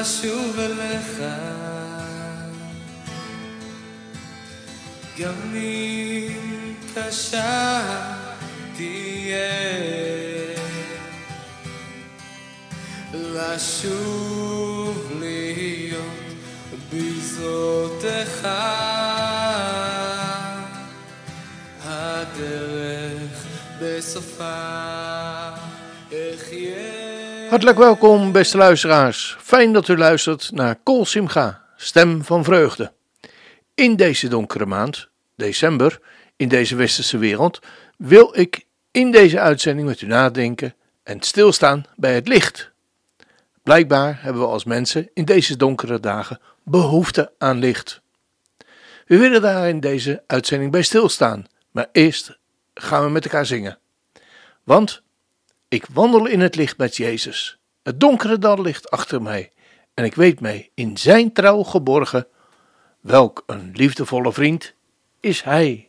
לשוב אליך. גם אם קשה תהיה לשוב להיות בזרותיך הדרך בסופה Hartelijk welkom, beste luisteraars. Fijn dat u luistert naar Simcha, stem van vreugde. In deze donkere maand, december, in deze westerse wereld, wil ik in deze uitzending met u nadenken en stilstaan bij het licht. Blijkbaar hebben we als mensen in deze donkere dagen behoefte aan licht. We willen daar in deze uitzending bij stilstaan, maar eerst gaan we met elkaar zingen. Want ik wandel in het licht met Jezus. Het donkere dal ligt achter mij en ik weet mij in zijn trouw geborgen. Welk een liefdevolle vriend is hij.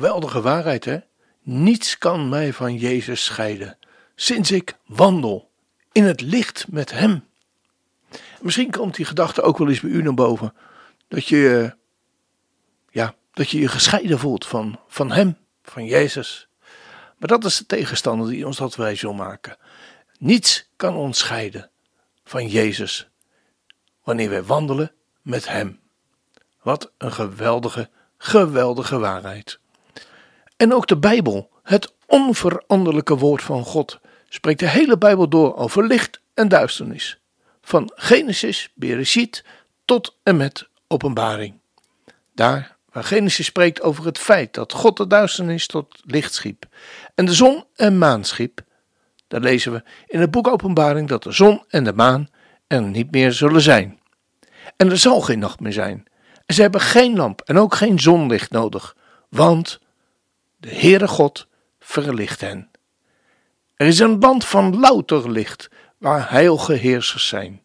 Geweldige waarheid, hè? Niets kan mij van Jezus scheiden, sinds ik wandel in het licht met Hem. Misschien komt die gedachte ook wel eens bij u naar boven, dat je, ja, dat je je gescheiden voelt van, van Hem, van Jezus. Maar dat is de tegenstander die ons dat wijs wil maken. Niets kan ons scheiden van Jezus, wanneer wij wandelen met Hem. Wat een geweldige geweldige waarheid. En ook de Bijbel, het onveranderlijke woord van God, spreekt de hele Bijbel door over licht en duisternis. Van Genesis, Bereshit tot en met Openbaring. Daar waar Genesis spreekt over het feit dat God de duisternis tot licht schiep en de zon en maan schiep, Daar lezen we in het boek Openbaring dat de zon en de maan er niet meer zullen zijn. En er zal geen nacht meer zijn. En ze hebben geen lamp en ook geen zonlicht nodig, want de Heere God verlicht hen. Er is een band van louter licht waar heilige heersers zijn.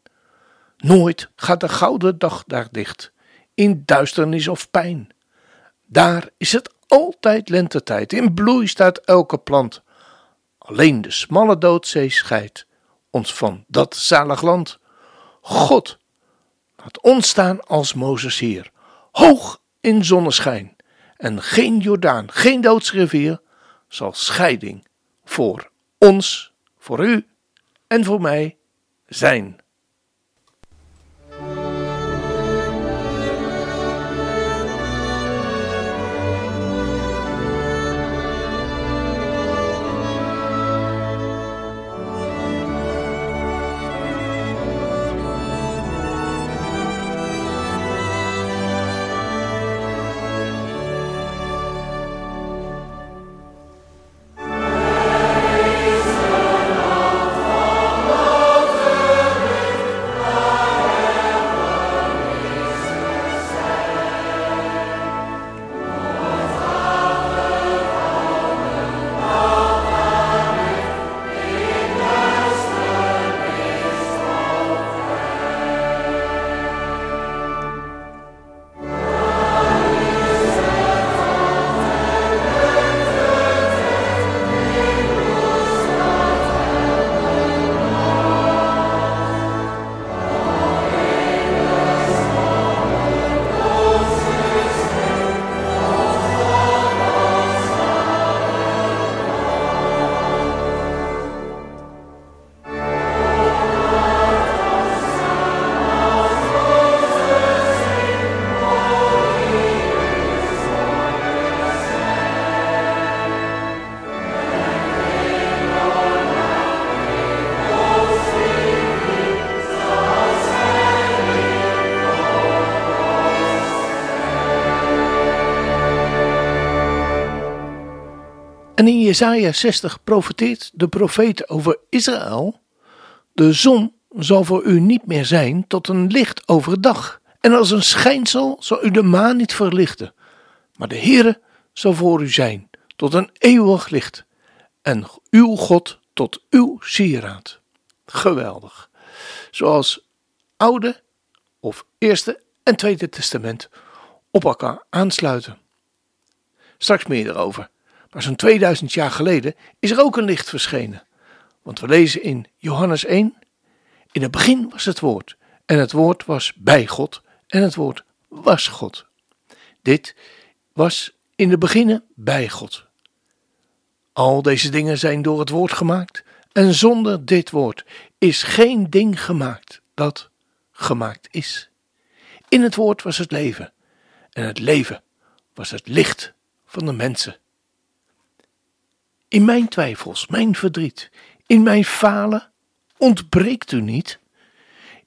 Nooit gaat de gouden dag daar dicht, in duisternis of pijn. Daar is het altijd lentetijd, in bloei staat elke plant. Alleen de smalle doodzee scheidt ons van dat zalig land. God, laat ons staan als Mozes hier, hoog in zonneschijn. En geen Jordaan, geen doodsrivier zal scheiding voor ons, voor u en voor mij zijn. En in Jesaja 60 profeteert de profeet over Israël: De zon zal voor u niet meer zijn tot een licht overdag, en als een schijnsel zal u de maan niet verlichten. Maar de Heere zal voor u zijn tot een eeuwig licht, en uw God tot uw sieraad. Geweldig. Zoals Oude of Eerste en Tweede Testament op elkaar aansluiten. Straks meer erover. Maar zo'n 2000 jaar geleden is er ook een licht verschenen. Want we lezen in Johannes 1: In het begin was het woord, en het woord was bij God, en het woord was God. Dit was in het begin bij God. Al deze dingen zijn door het woord gemaakt, en zonder dit woord is geen ding gemaakt dat gemaakt is. In het woord was het leven, en het leven was het licht van de mensen. In mijn twijfels, mijn verdriet, in mijn falen ontbreekt u niet.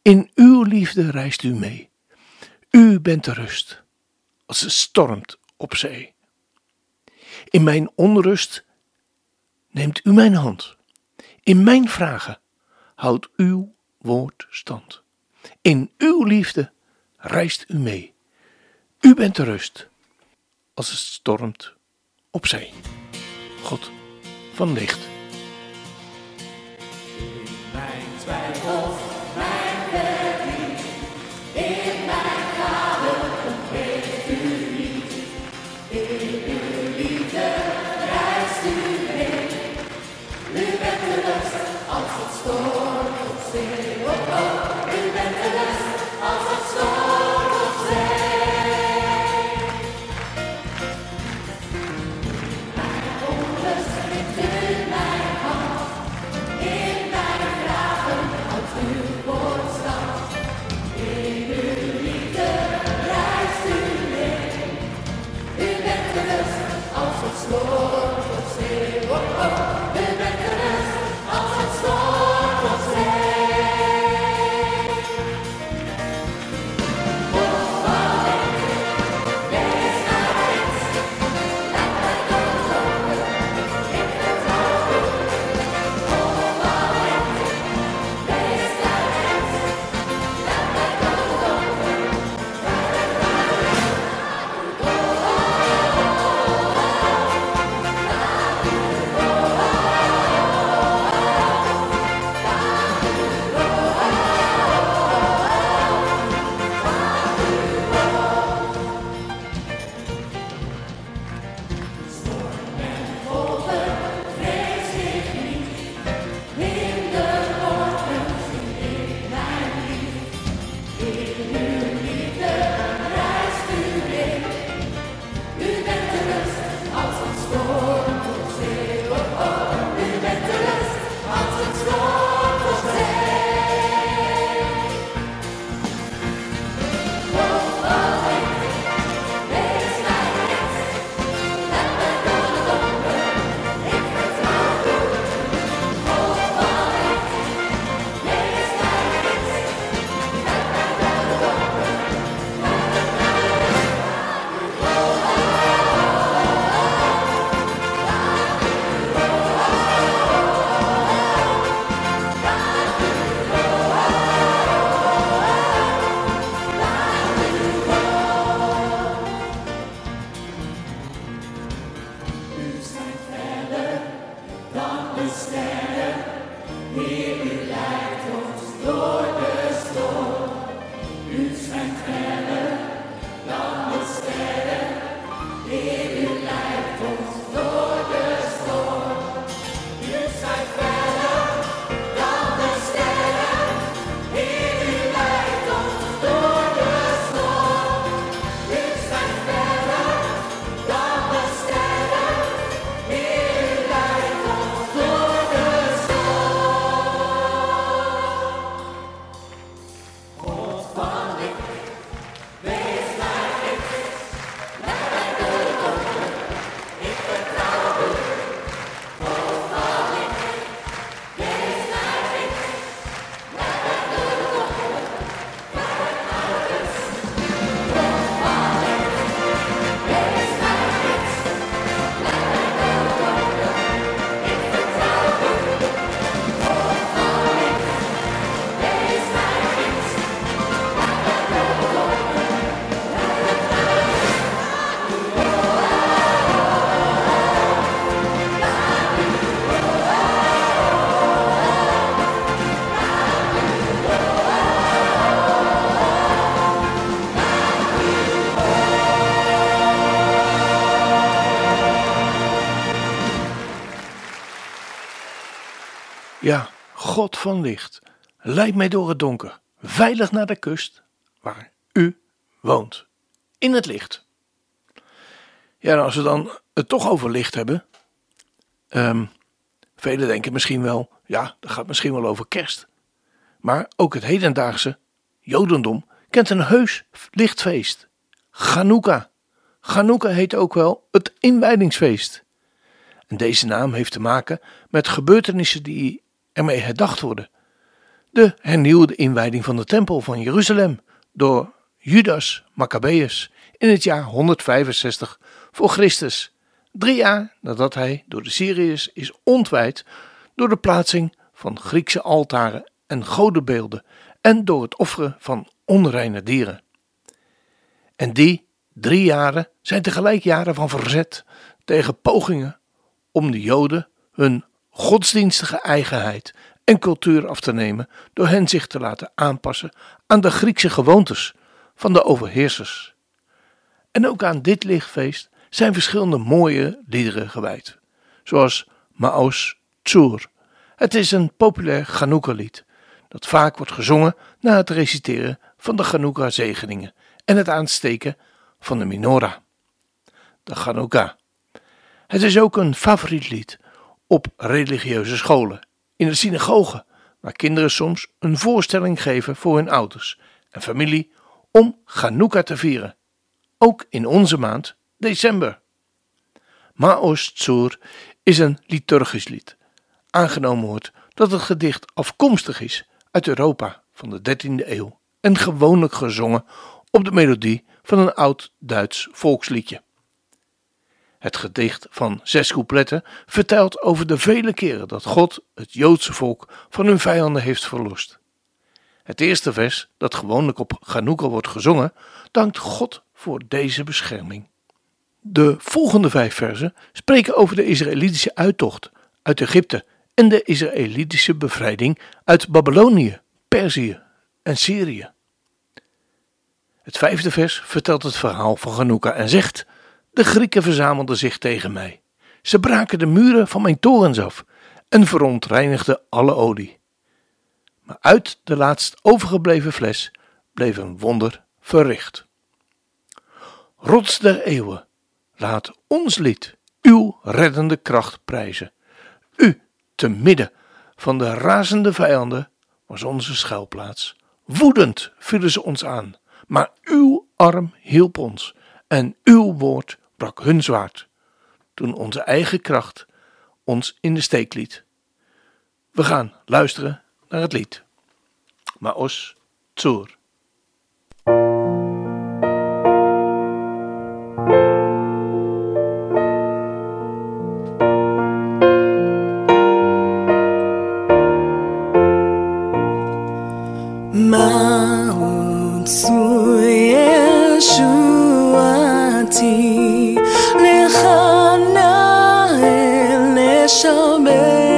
In uw liefde reist u mee. U bent de rust als het stormt op zee. In mijn onrust neemt u mijn hand. In mijn vragen houdt uw woord stand. In uw liefde reist u mee. U bent de rust als het stormt op zee. God van licht. God van licht, leid mij door het donker, veilig naar de kust, waar u woont, in het licht. Ja, en als we dan het toch over licht hebben, um, velen denken misschien wel, ja, dat gaat misschien wel over kerst. Maar ook het hedendaagse Jodendom kent een heus lichtfeest, Chanukah. Chanukah heet ook wel het inwijdingsfeest. En deze naam heeft te maken met gebeurtenissen die ermee herdacht worden. De hernieuwde inwijding van de tempel van Jeruzalem door Judas Maccabeus in het jaar 165 voor Christus, drie jaar nadat hij door de Syriërs is ontwijd door de plaatsing van Griekse altaren en godenbeelden en door het offeren van onreine dieren. En die drie jaren zijn tegelijk jaren van verzet tegen pogingen om de Joden hun godsdienstige eigenheid en cultuur af te nemen door hen zich te laten aanpassen aan de Griekse gewoontes van de overheersers. En ook aan dit lichtfeest zijn verschillende mooie liederen gewijd, zoals Maos Tsur. Het is een populair Chanukka-lied dat vaak wordt gezongen na het reciteren van de Chanukka-zegeningen en het aansteken van de menorah, de Chanukka. Het is ook een favoriet lied op religieuze scholen, in de synagoge, waar kinderen soms een voorstelling geven voor hun ouders en familie om Chanukka te vieren. Ook in onze maand december. Maos Tzur is een liturgisch lied. Aangenomen wordt dat het gedicht afkomstig is uit Europa van de 13e eeuw en gewoonlijk gezongen op de melodie van een oud Duits volksliedje. Het gedicht van zes coupletten vertelt over de vele keren dat God het Joodse volk van hun vijanden heeft verlost. Het eerste vers, dat gewoonlijk op Chanukka wordt gezongen, dankt God voor deze bescherming. De volgende vijf versen spreken over de Israëlitische uittocht uit Egypte en de Israëlitische bevrijding uit Babylonië, Perzië en Syrië. Het vijfde vers vertelt het verhaal van Chanukka en zegt de Grieken verzamelden zich tegen mij. Ze braken de muren van mijn torens af en verontreinigden alle olie. Maar uit de laatst overgebleven fles bleef een wonder verricht. Rots der eeuwen, laat ons lied uw reddende kracht prijzen. U, te midden van de razende vijanden, was onze schuilplaats. Woedend vielen ze ons aan, maar uw arm hielp ons en uw woord brak hun zwaard, toen onze eigen kracht ons in de steek liet. We gaan luisteren naar het lied. Maos Tzur. amen.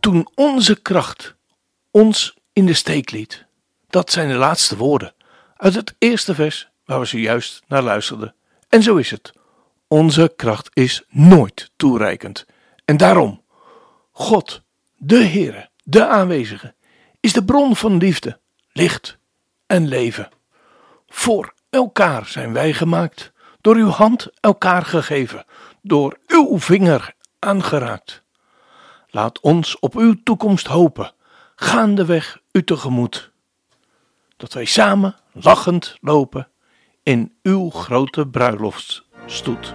Toen onze kracht ons in de steek liet. Dat zijn de laatste woorden uit het eerste vers waar we zojuist naar luisterden. En zo is het. Onze kracht is nooit toereikend. En daarom, God, de Heere, de aanwezige, is de bron van liefde, licht en leven. Voor elkaar zijn wij gemaakt, door uw hand elkaar gegeven, door uw vinger aangeraakt. Laat ons op uw toekomst hopen, gaandeweg u tegemoet. Dat wij samen lachend lopen in uw grote bruiloftsstoet.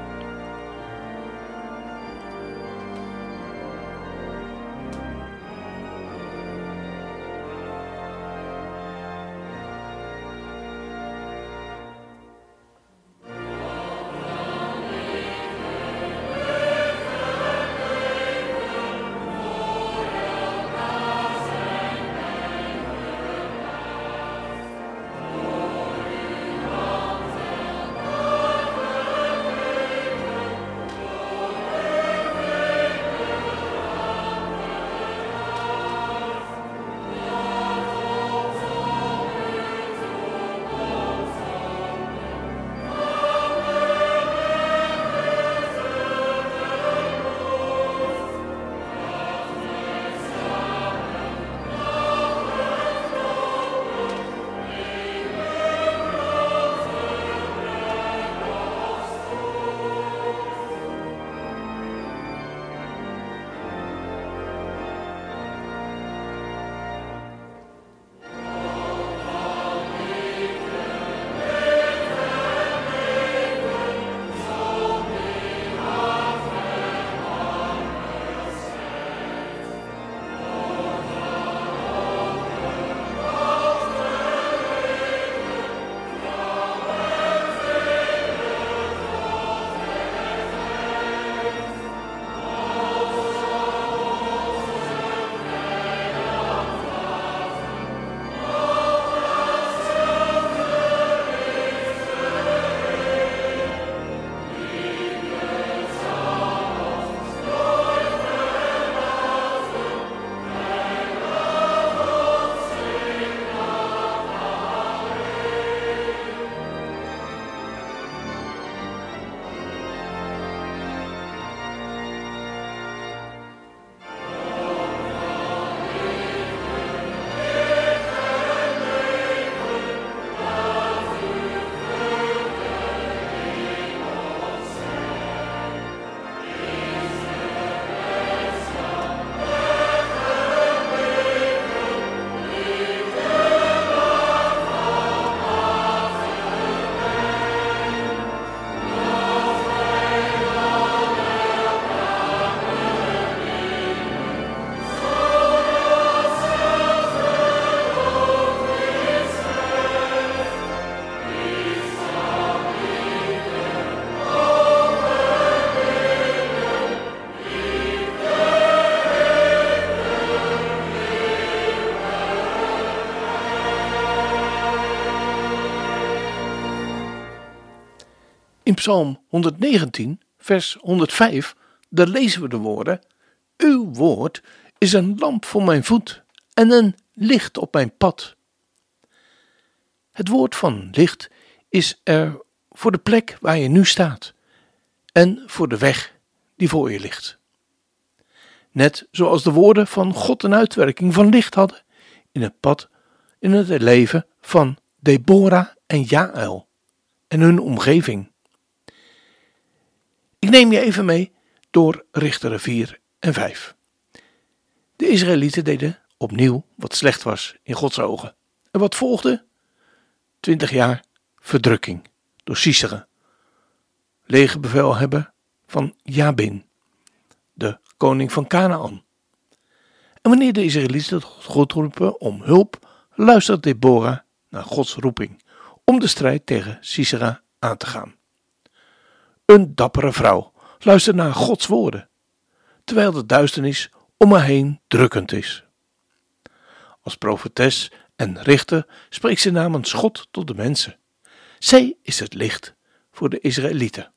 In Psalm 119, vers 105, daar lezen we de woorden: Uw woord is een lamp voor mijn voet en een licht op mijn pad. Het woord van licht is er voor de plek waar je nu staat en voor de weg die voor je ligt. Net zoals de woorden van God een uitwerking van licht hadden in het pad, in het leven van Deborah en Jaël en hun omgeving. Ik neem je even mee door Richteren 4 en 5. De Israëlieten deden opnieuw wat slecht was in Gods ogen. En wat volgde? Twintig jaar verdrukking door Sisera, legerbevelhebber van Jabin, de koning van Canaan. En wanneer de Israëlieten God roepen om hulp, luistert Deborah naar Gods roeping om de strijd tegen Sisera aan te gaan. Een dappere vrouw luistert naar Gods woorden, terwijl de duisternis om haar heen drukkend is. Als profetes en richter spreekt ze namens God tot de mensen. Zij is het licht voor de Israëlieten.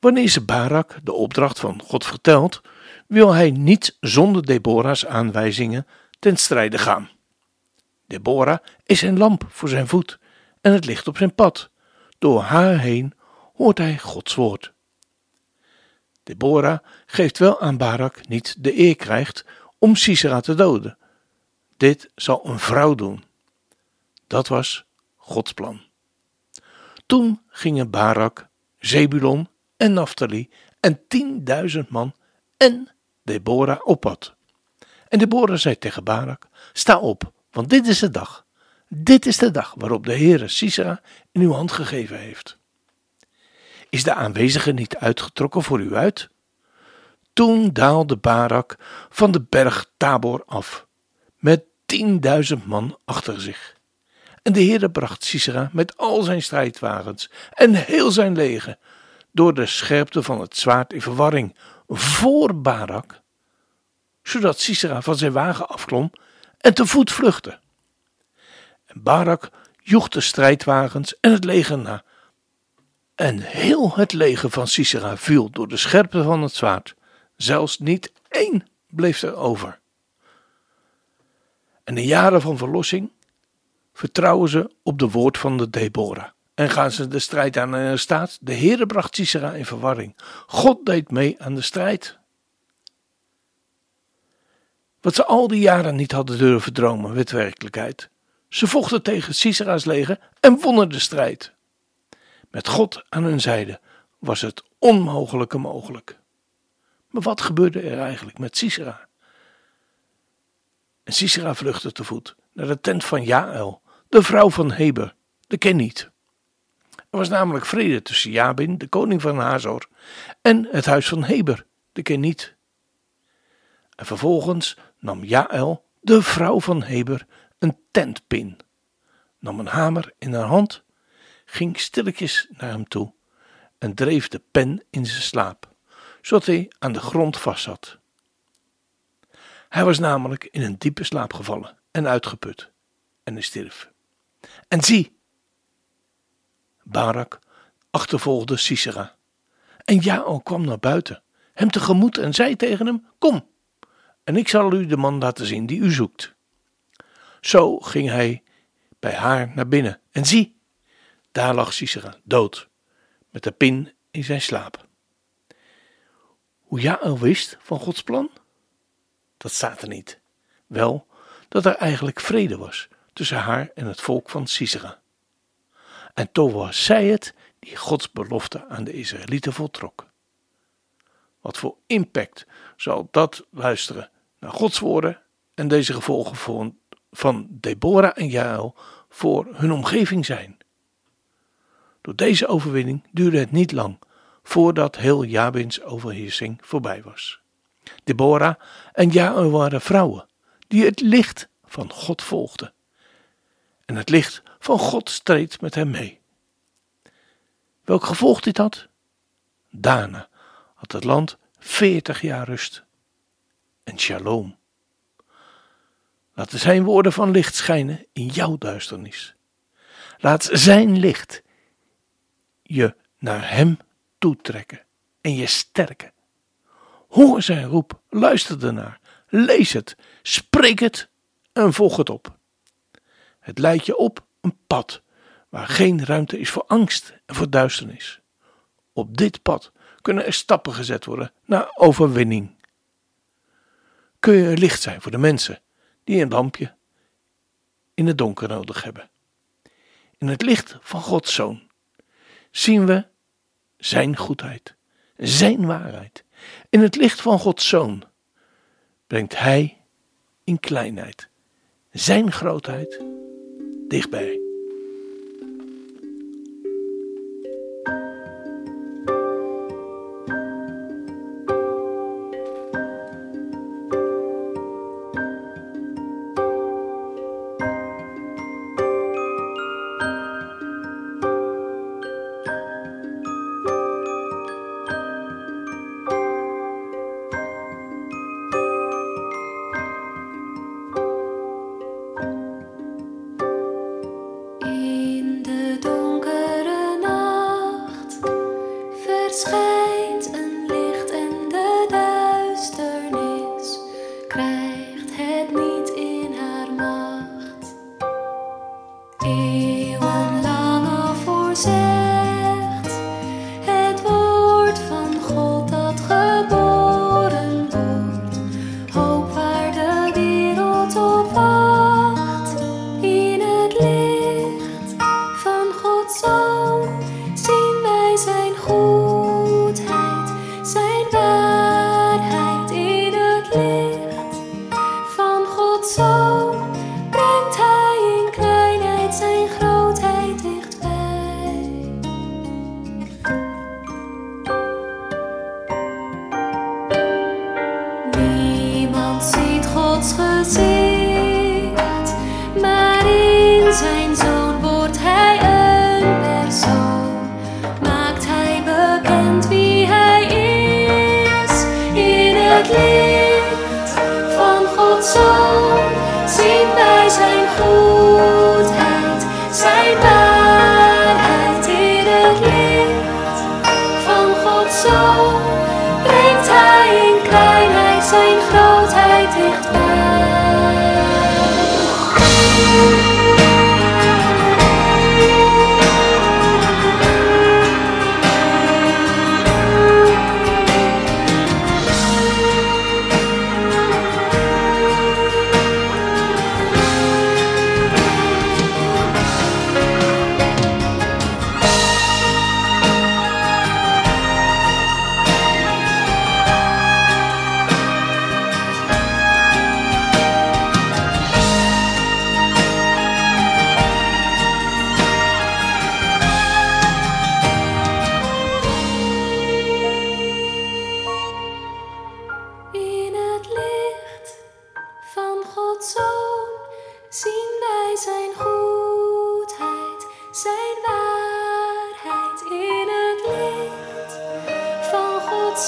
Wanneer ze Barak de opdracht van God vertelt, wil hij niet zonder Deborah's aanwijzingen ten strijde gaan. Deborah is een lamp voor zijn voet en het licht op zijn pad. Door haar heen hoort hij Gods woord. Deborah geeft wel aan Barak niet de eer krijgt om Sisera te doden. Dit zal een vrouw doen. Dat was Gods plan. Toen gingen Barak, Zebulon en Naphtali en tienduizend man en Deborah op pad. En Deborah zei tegen Barak: Sta op, want dit is de dag. Dit is de dag waarop de Heere Sisera in uw hand gegeven heeft. Is de aanwezige niet uitgetrokken voor u uit? Toen daalde Barak van de berg Tabor af, met tienduizend man achter zich. En de Heere bracht Sisera met al zijn strijdwagens en heel zijn leger door de scherpte van het zwaard in verwarring voor Barak, zodat Sisera van zijn wagen afklom en te voet vluchtte. En Barak joeg de strijdwagens en het leger na. En heel het leger van Sisera viel door de scherpte van het zwaard. Zelfs niet één bleef er over. En in jaren van verlossing vertrouwen ze op de woord van de Deborah. En gaan ze de strijd aan en staat, de Heere bracht Sisera in verwarring. God deed mee aan de strijd. Wat ze al die jaren niet hadden durven dromen, werd werkelijkheid. Ze vochten tegen Sisera's leger en wonnen de strijd. Met God aan hun zijde was het onmogelijke mogelijk. Maar wat gebeurde er eigenlijk met Sisera? En Sisera vluchtte te voet naar de tent van Jaël, de vrouw van Heber, de Keniet. Er was namelijk vrede tussen Jabin, de koning van Hazor, en het huis van Heber, de Keniet. En vervolgens nam Jaël, de vrouw van Heber, een tentpin, nam een hamer in haar hand, ging stilletjes naar hem toe en dreef de pen in zijn slaap, zodat hij aan de grond vastzat. Hij was namelijk in een diepe slaap gevallen en uitgeput en hij stierf. En zie, Barak achtervolgde Sisera. En Jaal kwam naar buiten, hem tegemoet en zei tegen hem: Kom, en ik zal u de man laten zien die u zoekt. Zo ging hij bij haar naar binnen en zie, daar lag Sisera dood, met de pin in zijn slaap. Hoe Jaël wist van Gods plan? Dat staat er niet. Wel dat er eigenlijk vrede was tussen haar en het volk van Sisera. En toch was zij het die Gods belofte aan de Israëlieten voltrok. Wat voor impact zal dat luisteren naar Gods woorden en deze gevolgen van Deborah en Jael voor hun omgeving zijn. Door deze overwinning duurde het niet lang voordat heel Jabins overheersing voorbij was. Deborah en Jael waren vrouwen die het licht van God volgden. En het licht van God streed met hem mee. Welk gevolg dit had? Daarna had het land veertig jaar rust en shalom. Laat zijn woorden van licht schijnen in jouw duisternis. Laat zijn licht je naar Hem toetrekken en je sterken. Hoor zijn roep, luister ernaar, lees het, spreek het en volg het op. Het leidt je op een pad waar geen ruimte is voor angst en voor duisternis. Op dit pad kunnen er stappen gezet worden naar overwinning. Kun je een licht zijn voor de mensen die een lampje in het donker nodig hebben. In het licht van Gods Zoon zien we Zijn goedheid, Zijn waarheid. In het licht van Gods Zoon brengt Hij in kleinheid Zijn grootheid dichtbij.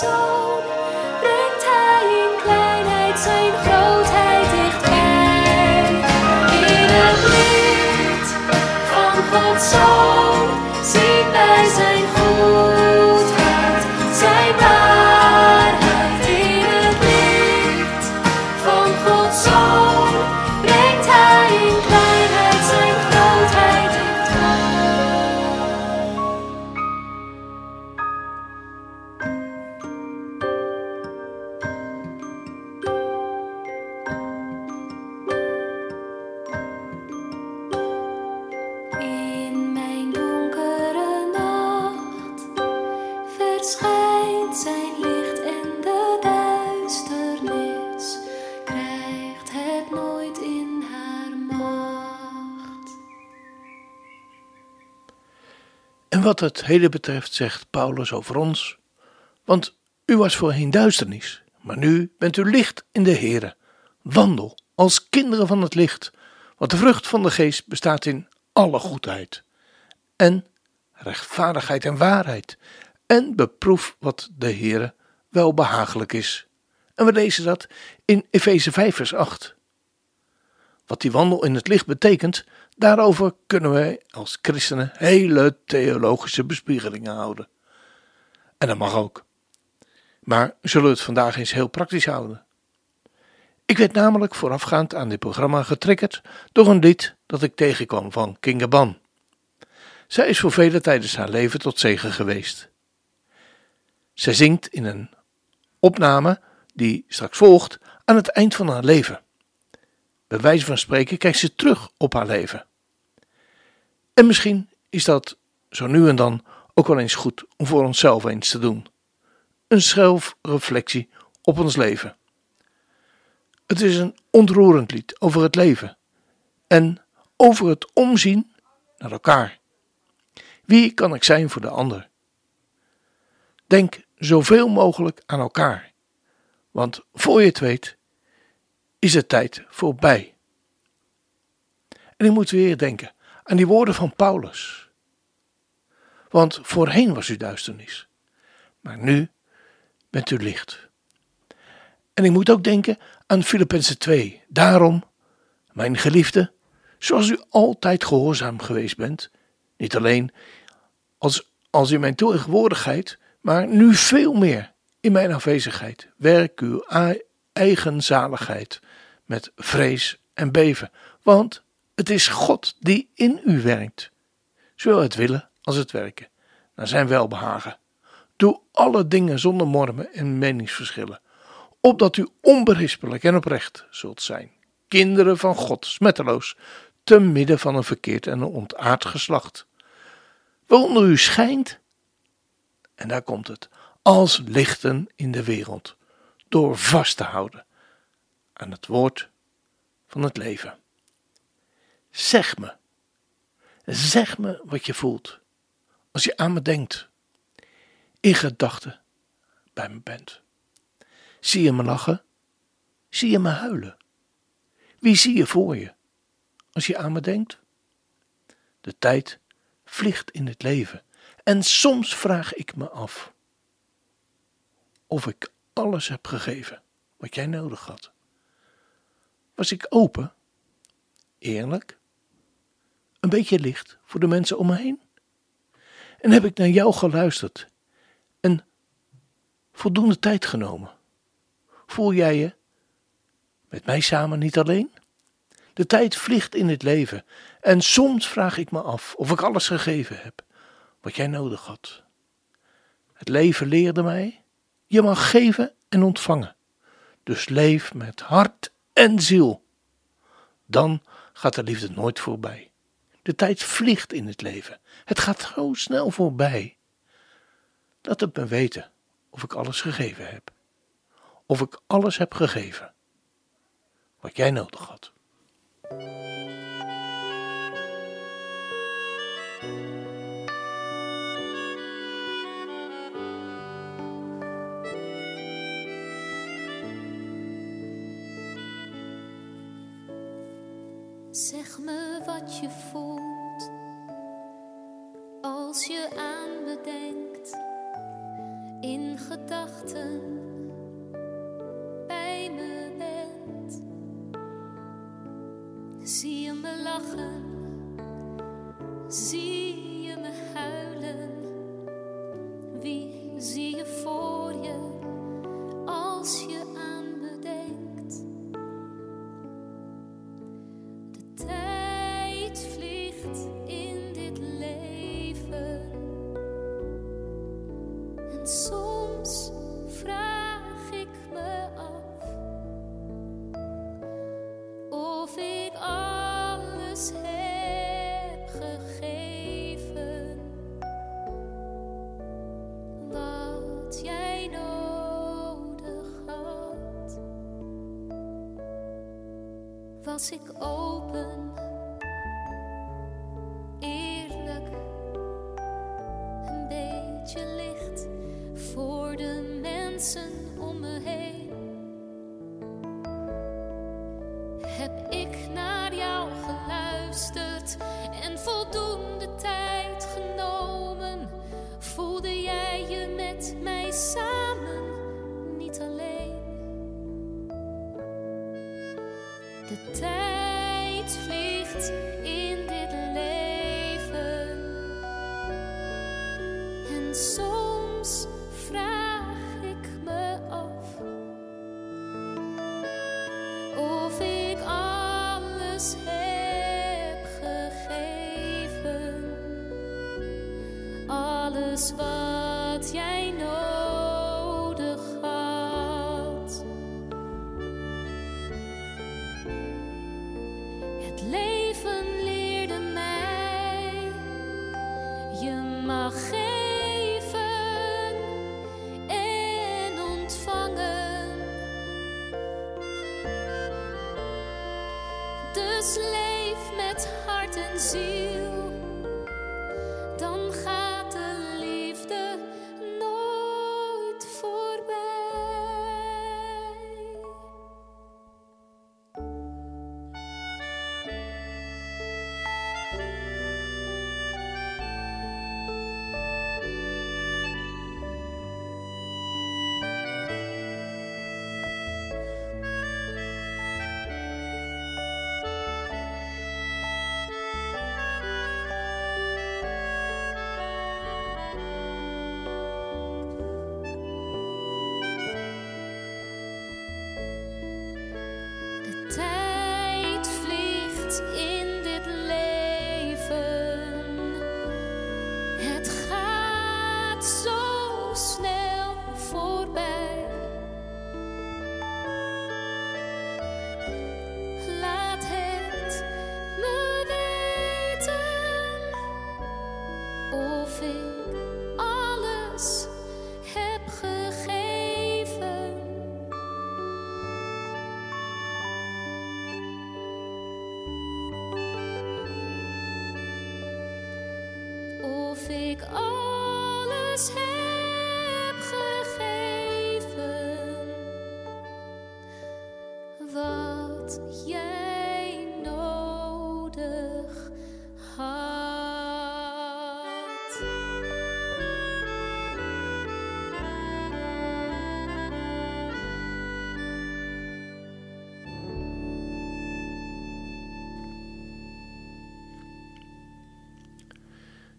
Van wat het heden betreft zegt Paulus over ons, want u was voorheen duisternis, maar nu bent u licht in de Here. Wandel als kinderen van het licht, want de vrucht van de geest bestaat in alle goedheid en rechtvaardigheid en waarheid en beproef wat de Here wel behagelijk is. En we lezen dat in Efeze 5 vers 8. Wat die wandel in het licht betekent, daarover kunnen wij als christenen hele theologische bespiegelingen houden. En dat mag ook. Maar zullen we het vandaag eens heel praktisch houden. Ik werd namelijk voorafgaand aan dit programma getriggerd door een lied dat ik tegenkwam van Kinga Ban. Zij is voor velen tijdens haar leven tot zegen geweest. Zij zingt in een opname die straks volgt aan het eind van haar leven. Bij wijze van spreken kijkt ze terug op haar leven. En misschien is dat zo nu en dan ook wel eens goed om voor onszelf eens te doen. Een zelfreflectie op ons leven. Het is een ontroerend lied over het leven en over het omzien naar elkaar. Wie kan ik zijn voor de ander? Denk zoveel mogelijk aan elkaar, want voor je het weet is de tijd voorbij. En ik moet weer denken aan die woorden van Paulus. Want voorheen was u duisternis, maar nu bent u licht. En ik moet ook denken aan Filippenzen 2. Daarom, mijn geliefde, zoals u altijd gehoorzaam geweest bent, niet alleen als, als in mijn tegenwoordigheid, maar nu veel meer in mijn afwezigheid. Werk uw eigen zaligheid met vrees en beven, want het is God die in u werkt, zowel het willen als het werken, naar zijn welbehagen. Doe alle dingen zonder mormen en meningsverschillen, opdat u onberispelijk en oprecht zult zijn, kinderen van God, smetteloos, te midden van een verkeerd en een ontaard geslacht, waaronder u schijnt, en daar komt het, als lichten in de wereld, door vast te houden aan het woord van het leven. Zeg me, zeg me wat je voelt als je aan me denkt, in gedachten bij me bent. Zie je me lachen? Zie je me huilen? Wie zie je voor je als je aan me denkt? De tijd vliegt in het leven en soms vraag ik me af of ik alles heb gegeven wat jij nodig had. Was ik open, eerlijk, een beetje licht voor de mensen om me heen? En heb ik naar jou geluisterd en voldoende tijd genomen? Voel jij je met mij samen niet alleen? De tijd vliegt in het leven en soms vraag ik me af of ik alles gegeven heb wat jij nodig had. Het leven leerde mij, je mag geven en ontvangen. Dus leef met hart en ziel. Dan gaat de liefde nooit voorbij. De tijd vliegt in het leven. Het gaat zo snel voorbij. Laat het me weten of ik alles gegeven heb. Of ik alles heb gegeven wat jij nodig had. Zeg me wat je voelt als je aan me denkt in gedachten Was ik open,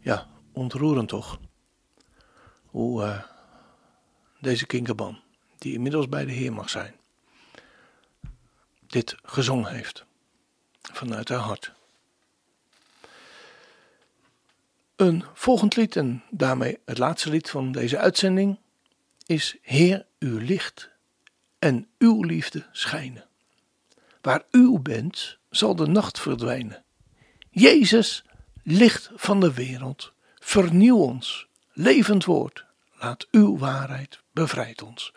Ja, ontroerend toch? Hoe eh, deze kinkerban, die inmiddels bij de Heer mag zijn, dit gezongen heeft. Vanuit haar hart. Een volgend lied, en daarmee het laatste lied van deze uitzending, is Heer, uw licht en uw liefde schijnen. Waar u bent, zal de nacht verdwijnen. Jezus, licht van de wereld, vernieuw ons, levend woord, laat uw waarheid bevrijd ons.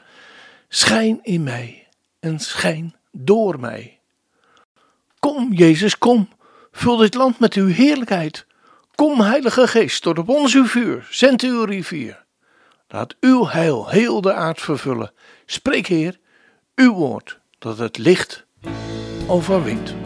Schijn in mij en schijn door mij. Kom, Jezus, kom, vul dit land met uw heerlijkheid. Kom, Heilige Geest, tot op ons uw vuur, zend uw rivier. Laat uw heil heel de aard vervullen. Spreek, Heer, uw woord, dat het licht overwint.